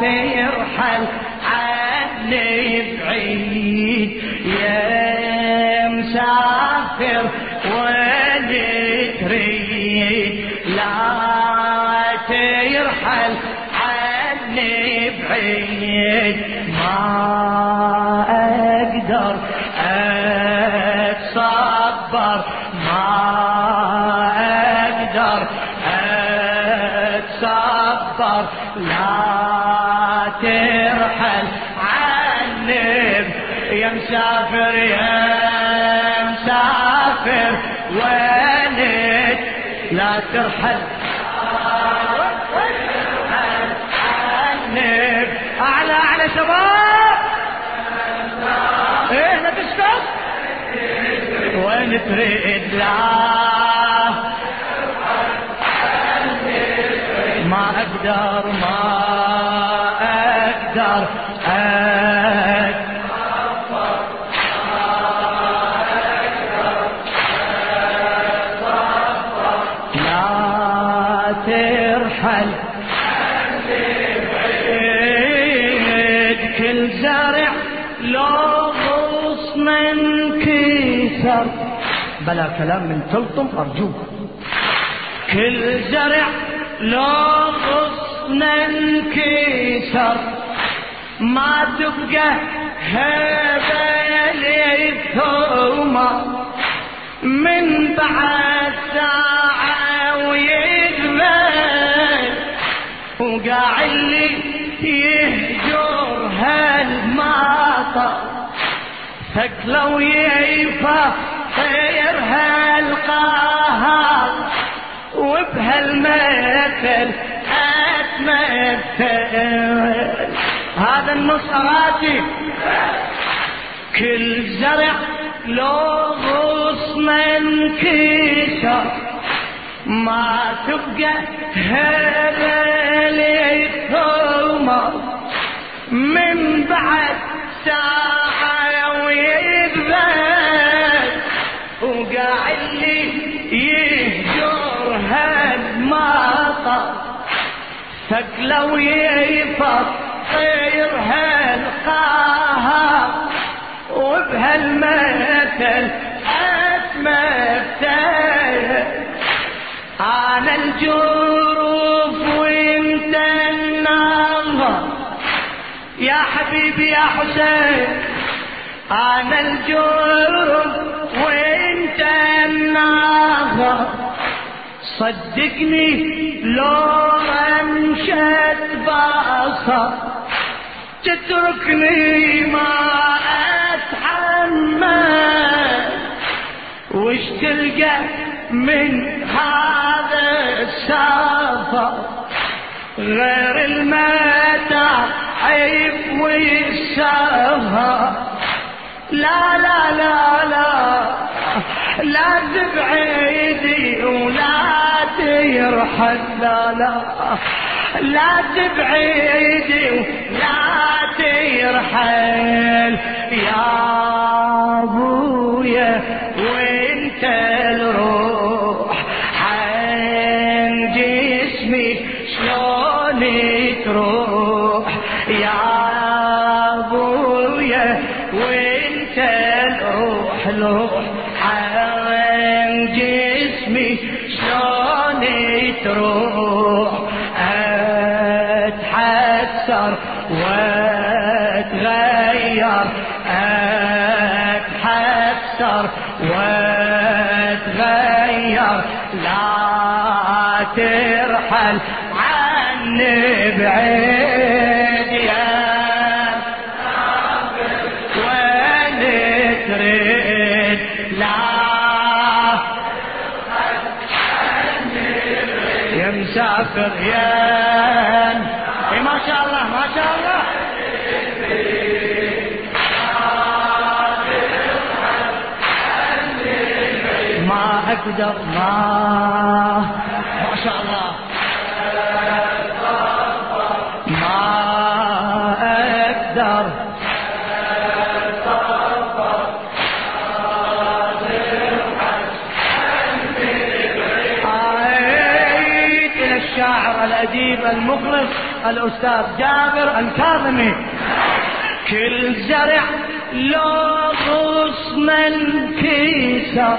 ترحل مسافر وينك لا ترحل. أعلى أعلى شباب. إيه لا تسكت وين تريد لا؟ ما أقدر ما أقدر أقدر. كلام من تلطم أرجوك. كل زرع لو غصن انكسر ما تبقى هذا الثومة من بعد ساعة ويقبل وقاع اللي يهجر هالماطر ثقلة ويفا هالقهر وبهالمثل اتمثل هذا النص راتب كل زرع لو غصن انكسر. ما تبقى هبل الثمر من بعد ساعة ويذبل وقاع اللي يهجر هالمطر ثقله ويفطر هالقهر وبهالمثل اتمثل أنا الجروف وانت النظر. يا حبيبي يا حسين أنا الجروف وانت النظر صدقني لو امشت بصر تتركني ما أتحمل. وش تلقى من هذا السفر غير المتاع عيب والسهر. لا لا لا لا. لا تبعدي ولا ترحل لا لا. لا تبعدي ولا ترحل يا أبويا اتحسر واتغير. لا ترحل عني بعيد يا وين تريد؟ لا يا مسافر يا ما أقدر ما شاء الله. ما إلى الشاعر وأديب المخلص الأستاذ جابر الكاظمي. كل زرع لو غصن الكيسر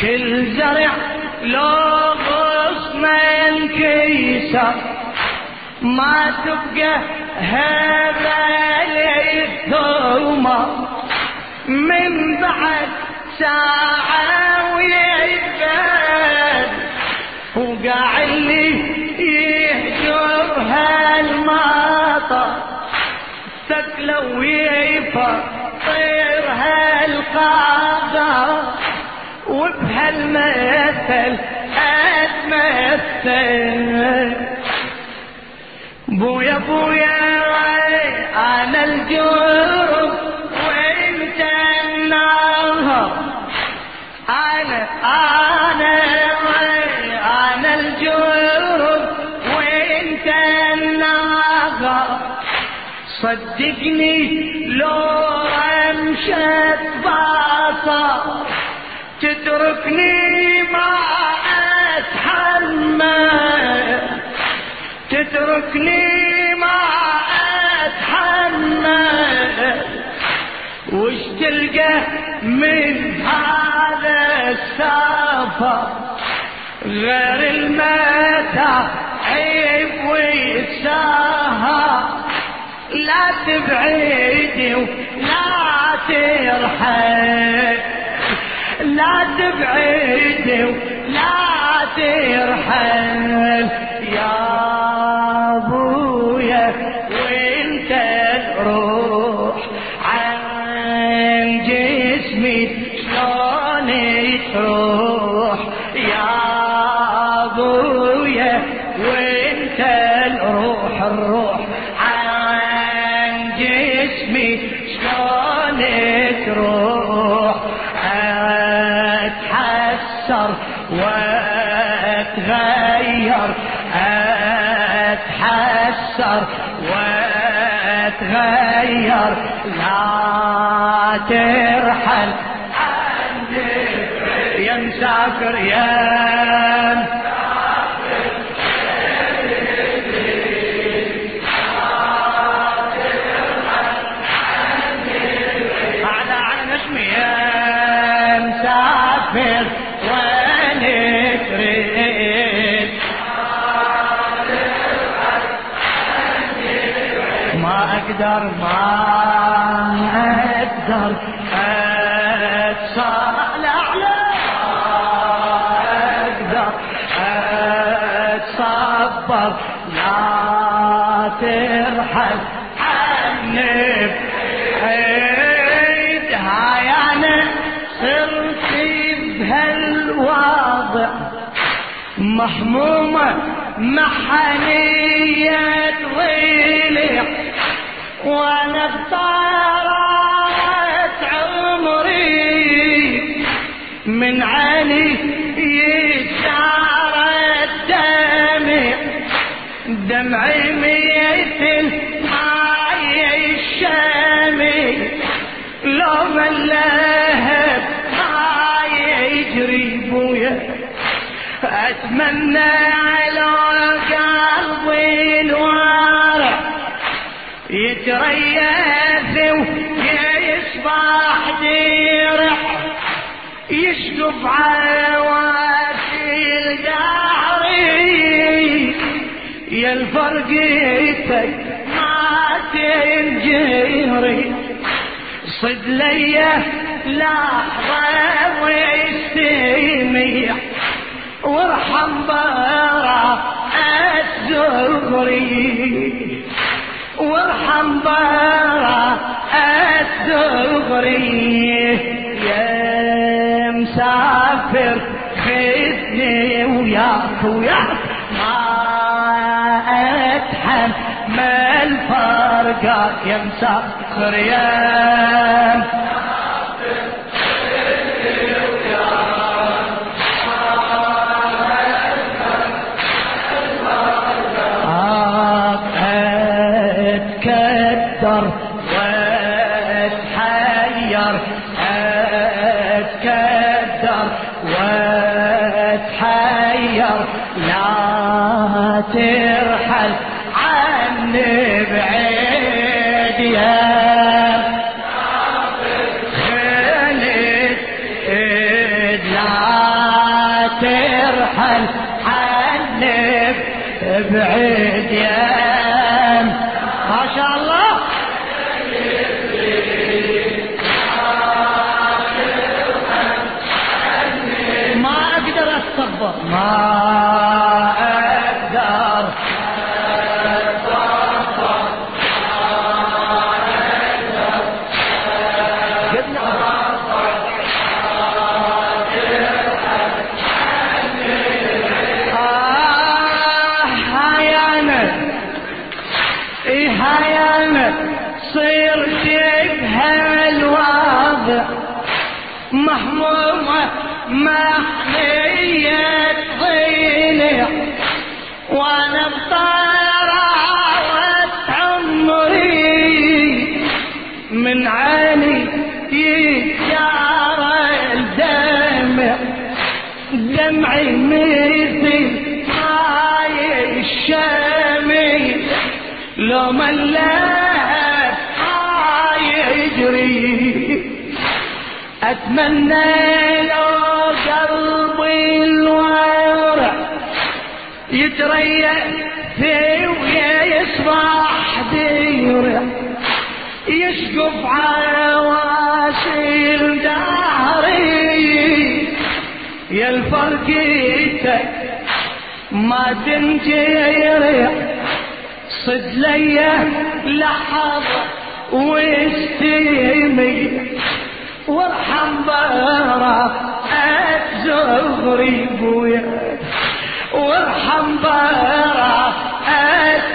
كل زرع لو غصن الكيسر ما تبقى هذا الثومة من بعد ساعة ويبان وقاع اللي يهجر هالمطر ثقله ويفطر هالقدر وبهالمثل أتمثل. بويا بويا أنا الجرب وانت النهر؟ أنا أنا أنا الجرب صدقني لو أمشت باصا تتركني ما اتحمل تتركني ما اتحمل وش تلقى من هذا السفر غير المتى عيب ويتساهى لا تبعدي ولا ترحل لا تبعدي ولا ترحل يا اتحسر واتغير اتحسر واتغير. لا ترحل يا مسافر يا أقدر ما أقدر اتصالح لا أقدر اتصبر لا ترحل عني هاي أنا صرت بهالوضع. محمومة. محنية. ضيلي وأنا بطارات عمري من عيني يتسار الدمع دمعي مثل ماي الشامي لو ما اللهب ما يجري بويا. أتمنى على قلبي يتريث ويصبح ديرح يشقف عواسي الدهري يا الفرقيتك ما تنجري صد لي لحظة ويستميح وارحم براءة زغري وارحم براءة زغري يا مسافر خذني وياك وياك ما اتحمل فرقك يا مسافر. يا أتمنى لو قلبي الورع يتريأ في ويصبح ديرع يشقف عواسل دهري. يا الفرقيتك ما تنجرع صد ليا لحظة واستيمي وارحم براءة زغري بويا. وارحم براءة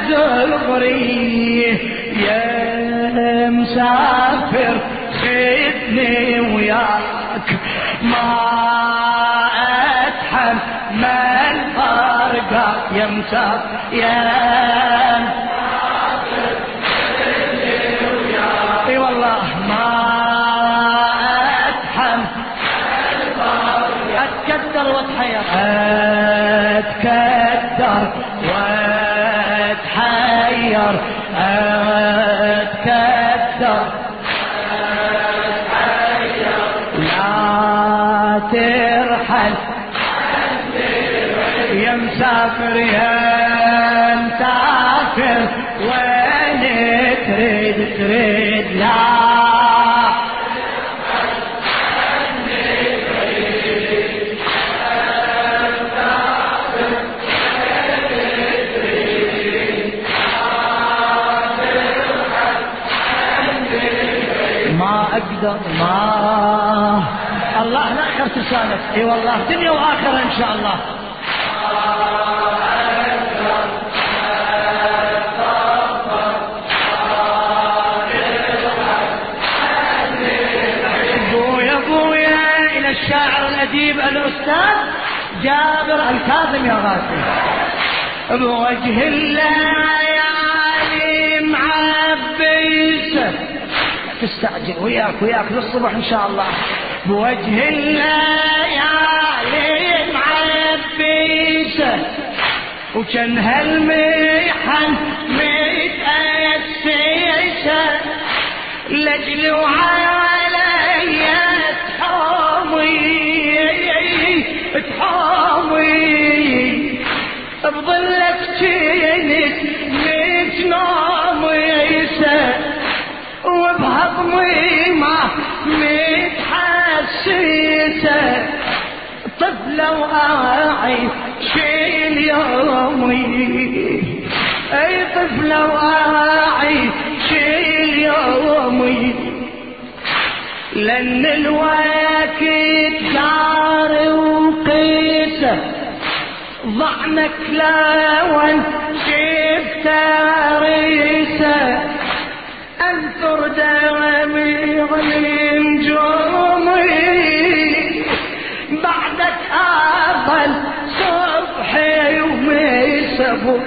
زغري يا مسافر خدني وياك. ما أتحمل فرقك يا اتكدر وأتحير. اتكدر لا ترحل. يا مسافر يا مسافر وين تريد تريد؟ لا ما الله لا اخر تسالك إي والله دنيا وآخرة إن شاء الله. الشاعر الأديب الأستاذ جابر الكاظم يا غازي. بوجه الليالي تستعجل وياك وياك للصبح إن شاء الله. بوجه الليالي معبيسه وكان هالميحن متأسسة لجل وعلي تحامي تحامي. بظلك جينت متناميسة متحسسة طفلة وأعي شيل يومي. أي طفلة وأعي شيل يومي. لأن الوقت دار وقيسه. ضعنك لون شفت ريسه. أنثر دمي غليم جرمي بعدك اظل صبحي وميسبو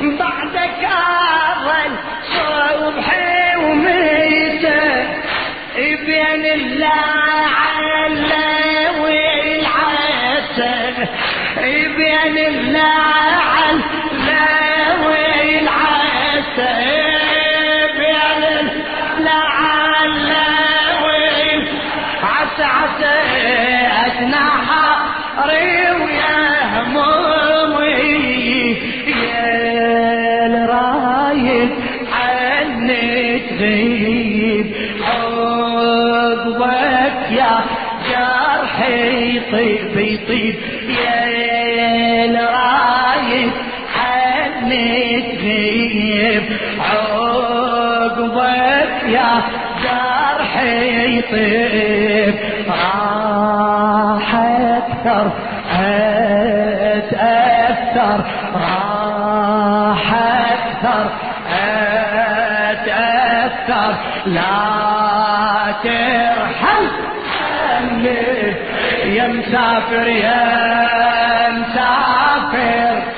بعدك اظل صبحي وميسه بين اللعلة والعسل بين اللعلة والعسل عسى أتنحى ويا همومي. يا الرايد عني تغيب. حبك يا جرحي يطيب يطيب. يا الرايد عني غيب عقبك يا جرحي يطيب راح أكثر اتاثر راح أكثر اتاثر لا ترحل يا مسافر يا مسافر.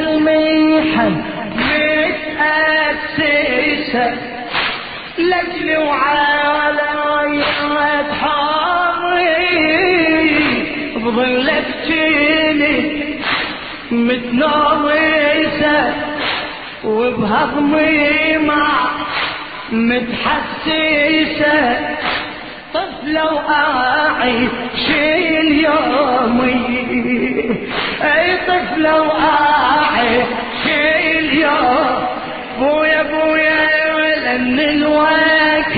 كان هالميحن متأسسة لجلي وعلى حاري بظلك جيني متناوسة وبهضمي مع متحسسة. طفلة وأعيش اليومي أي طفلة وأعيش اليوم. بويا بويا لأن الوقت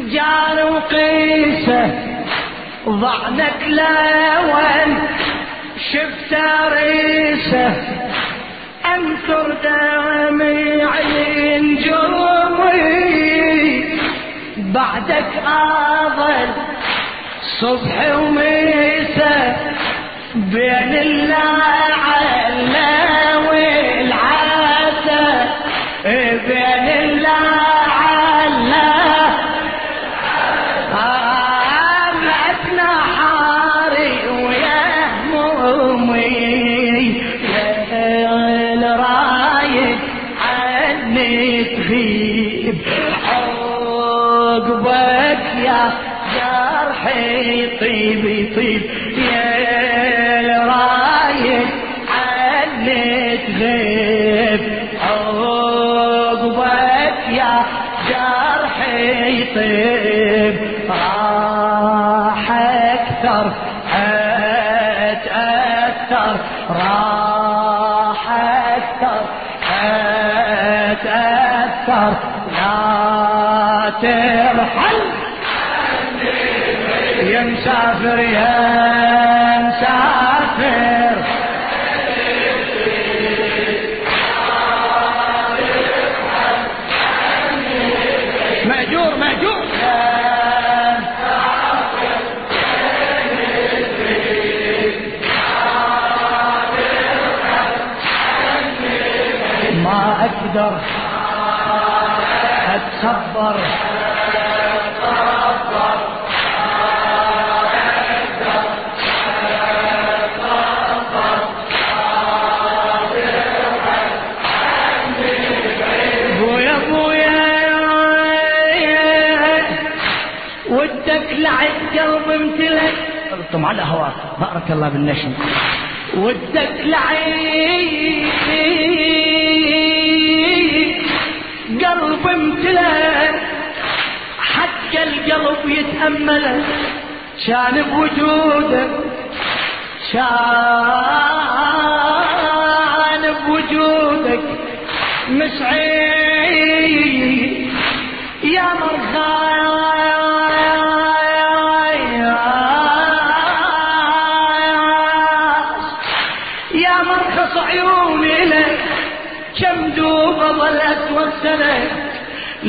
جار وقيسة. ضعنك لون شفت ريسه انثر عين جرمي بعدك اظل صبح ومساء بين اللعلة يا مسافر يا مسافر. مأجور مأجور ما أقدر أتصبر. على هواك بارك الله بالنشم ودك لعيد قلب امتلك حق القلب يتأمل. كان بوجودك. كان بوجودك. مسعي يا مرخص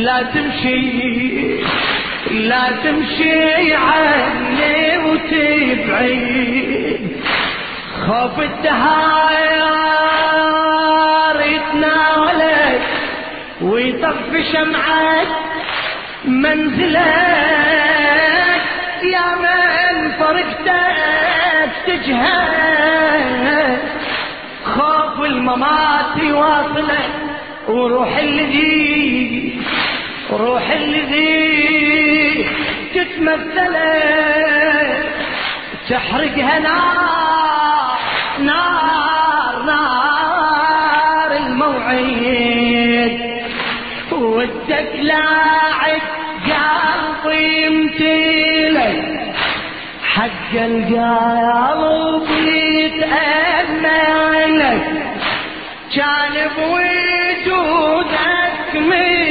لا تمشي لا تمشي عني وتبعد خوف الدهار ويطفي شمعة منزلك يا من فرقتك تجهل خوف الممات يواصلك وروح الذي روح الذي تتمثلك تحرقها نار نار نار الموعد. ودك لاعب قلبي يمتلك حق القلب يتأملك كان بوجودك مسعي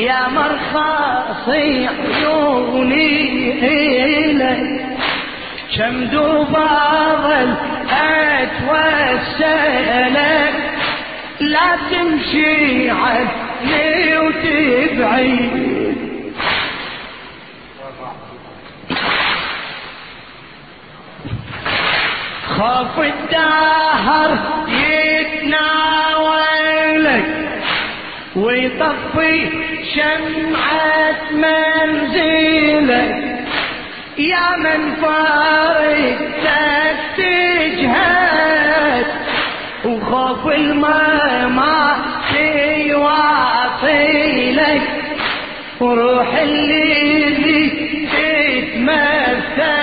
يا مرخصي عيوني إلك كم دوباضل أتوسلك لا تمشي عني وتبعي. خاف الدهر يتناولك ويطفي شمعة منزلك يا من فارقتك تجهد وخوف الماء ما يواصلك وروح اللي تتمثلك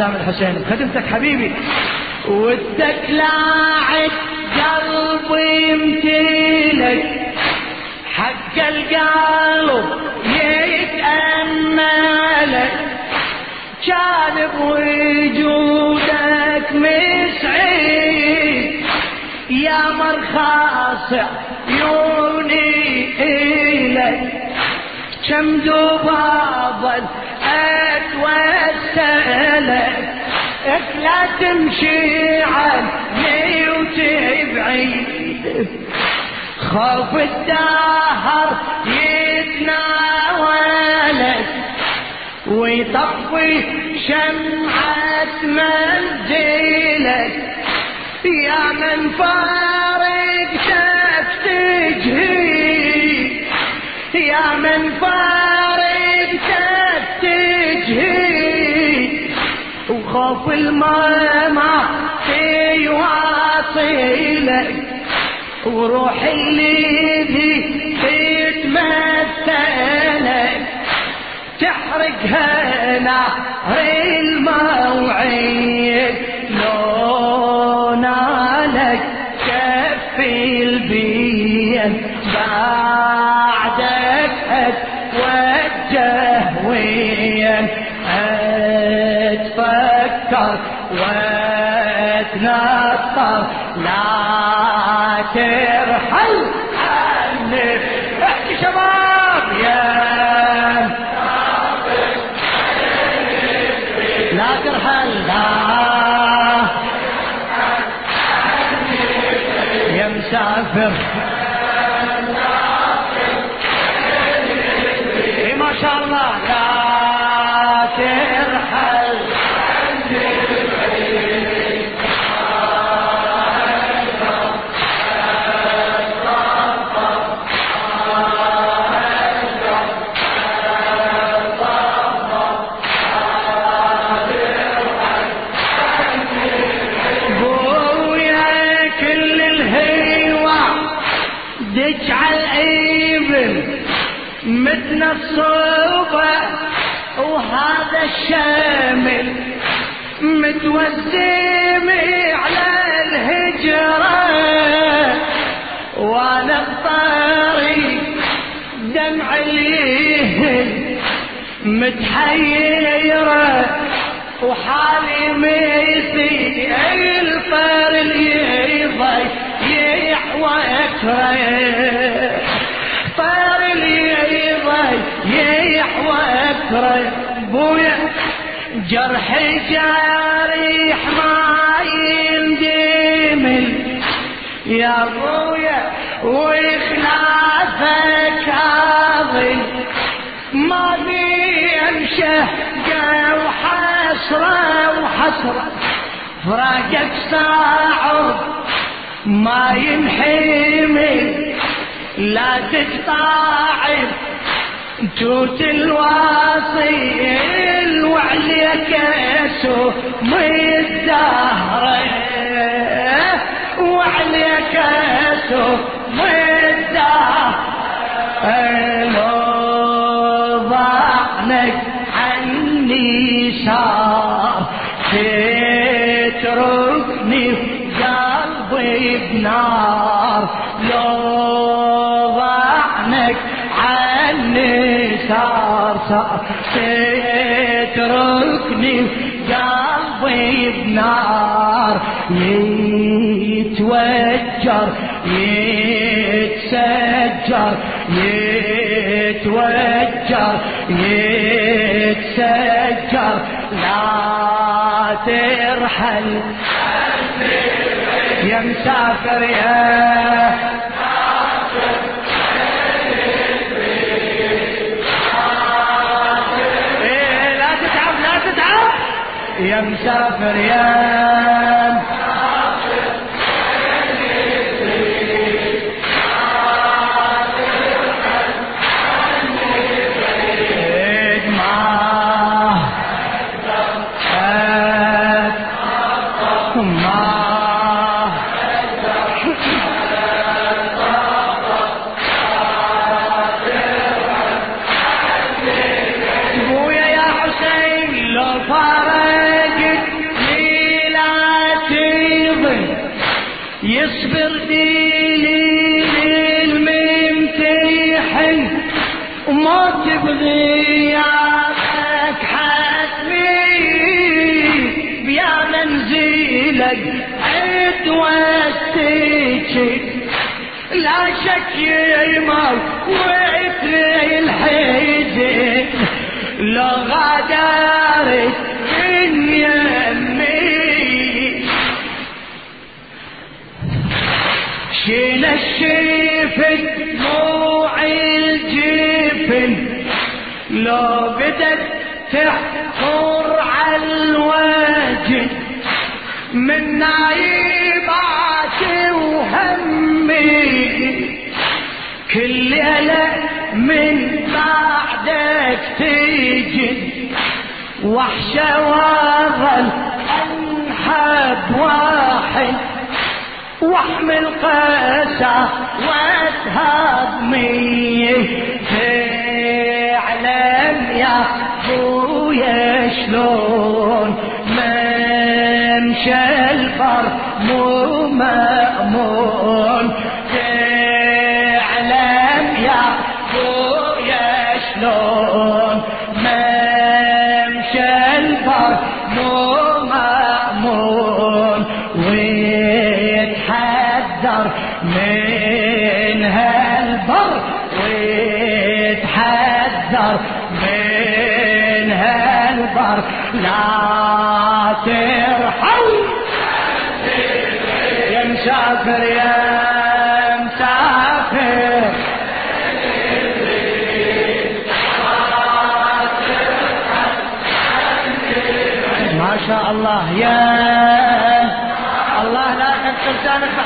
قدام الحسين خدمتك حبيبي. ودك لاعب قلبي يمتلك حق القلب يتأملك. كان بوجودك مسعيد يا مرخص ذبابا اتوسلك لا تمشي عني وتبعيد خوف الدهر يتناولك ويطفي شمعة منزلك يا من فارقتك تجهي يا من فارقتك وخوف الماء يواصلك وروح اللي تتمثلك. تحرقها نار الموعد. لو نالك كفي البين اتفكر واتنطر. لا ترحل. عني احكي شباب. يا لا ترحل. لا. يا مسافر. متوزم على الهجرة وأنا بطريق دمع اليهل متحيرة وحالي مثل الفار اللي يضيع وأكره. طار اللي يضيع وأكره. بويا جرح جاريح ما يندمل يا بويا وإخلاصك عظيم. ما بيمشه وحسرة وحسرة. فراقك صعب ما ينحمل. لا تتطاعب توت الواصي وعليك اسو مدهرة. وعليك اسو مدهرة. قلبي بنار يتوجر يتسجر يتوجر يتسجر. لا ترحل يا مسافر يا يا مسافر لو بدت تحفر على الوجه من نايبات وهمي كل ليلة من بعدك تيجي. وحشة واظل انحب واحد. واحمل قسى واتهضمي تعلم يا ابويا شلون ممشى البر مو مأمون. لا ترحل يا مسافر يا مسافر ما شاء الله يا الله لا تنسى لسانك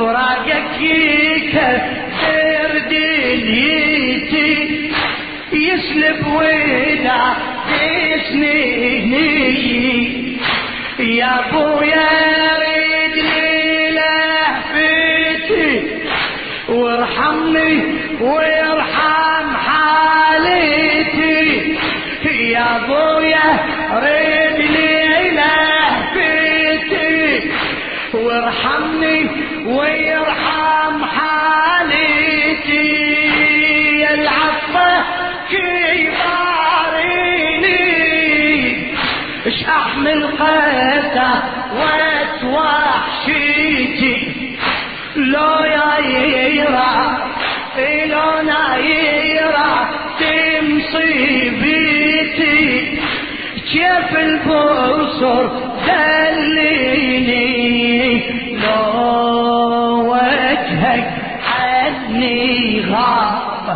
فراقك يكثر دنيتي يسلب ولا سنيني يا أبويا ريد لهفتي وارحمني وارحم حالتي. يا أبويا ريد لهفتي وارحمني ويرحم حالتي العفة كباريني اش احمل قتا واتوحشيتي لو يا يرى لو نايرة تمصيبيتي كيف البصر دليني؟ لو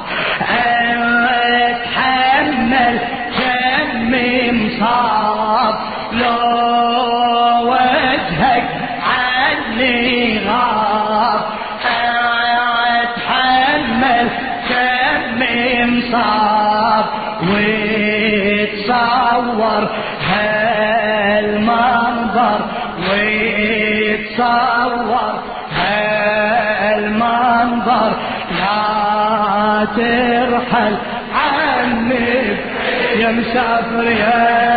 And ترحل عني يا مسافر يا